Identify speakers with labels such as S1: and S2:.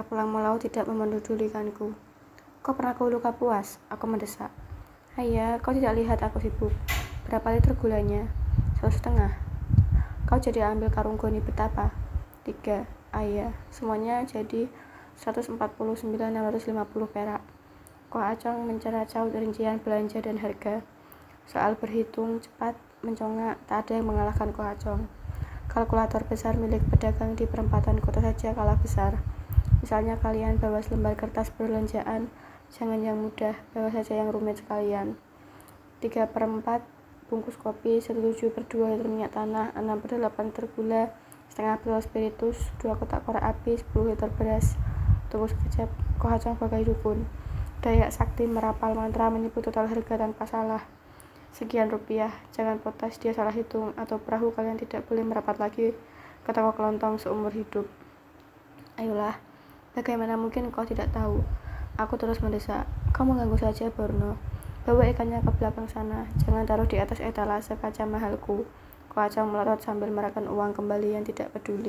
S1: Arah pulang laut tidak memedulikanku. Kau pernah kau luka puas? Aku mendesak. Ayah, kau tidak lihat aku sibuk. Berapa liter gulanya? Satu setengah. Kau jadi ambil karung goni betapa? Tiga. Ayah, semuanya jadi 149.650 perak. Kau acong menceracau rincian belanja dan harga. Soal berhitung cepat, mencongak, tak ada yang mengalahkan Acong. Kalkulator besar milik pedagang di perempatan kota saja kalah besar. Misalnya kalian bawa selembar kertas perbelanjaan, jangan yang mudah, bawa saja yang rumit sekalian. 3 per 4 bungkus kopi, 1 per 2 liter minyak tanah, 6 per 8 liter gula, setengah botol spiritus, 2 kotak korek api, 10 liter beras. Tunggu sekejap, kohacang bagai dukun. Dayak sakti merapal mantra menyebut total harga tanpa salah. Sekian rupiah, jangan protes dia salah hitung, atau perahu kalian tidak boleh merapat lagi ke toko kelontong seumur hidup. Ayolah, Bagaimana mungkin kau tidak tahu? Aku terus mendesak. Kamu mengganggu saja, Borno. Bawa ikannya ke belakang sana. Jangan taruh di atas etalase kaca mahalku. Kau acang melotot sambil merakan uang kembali yang tidak peduli.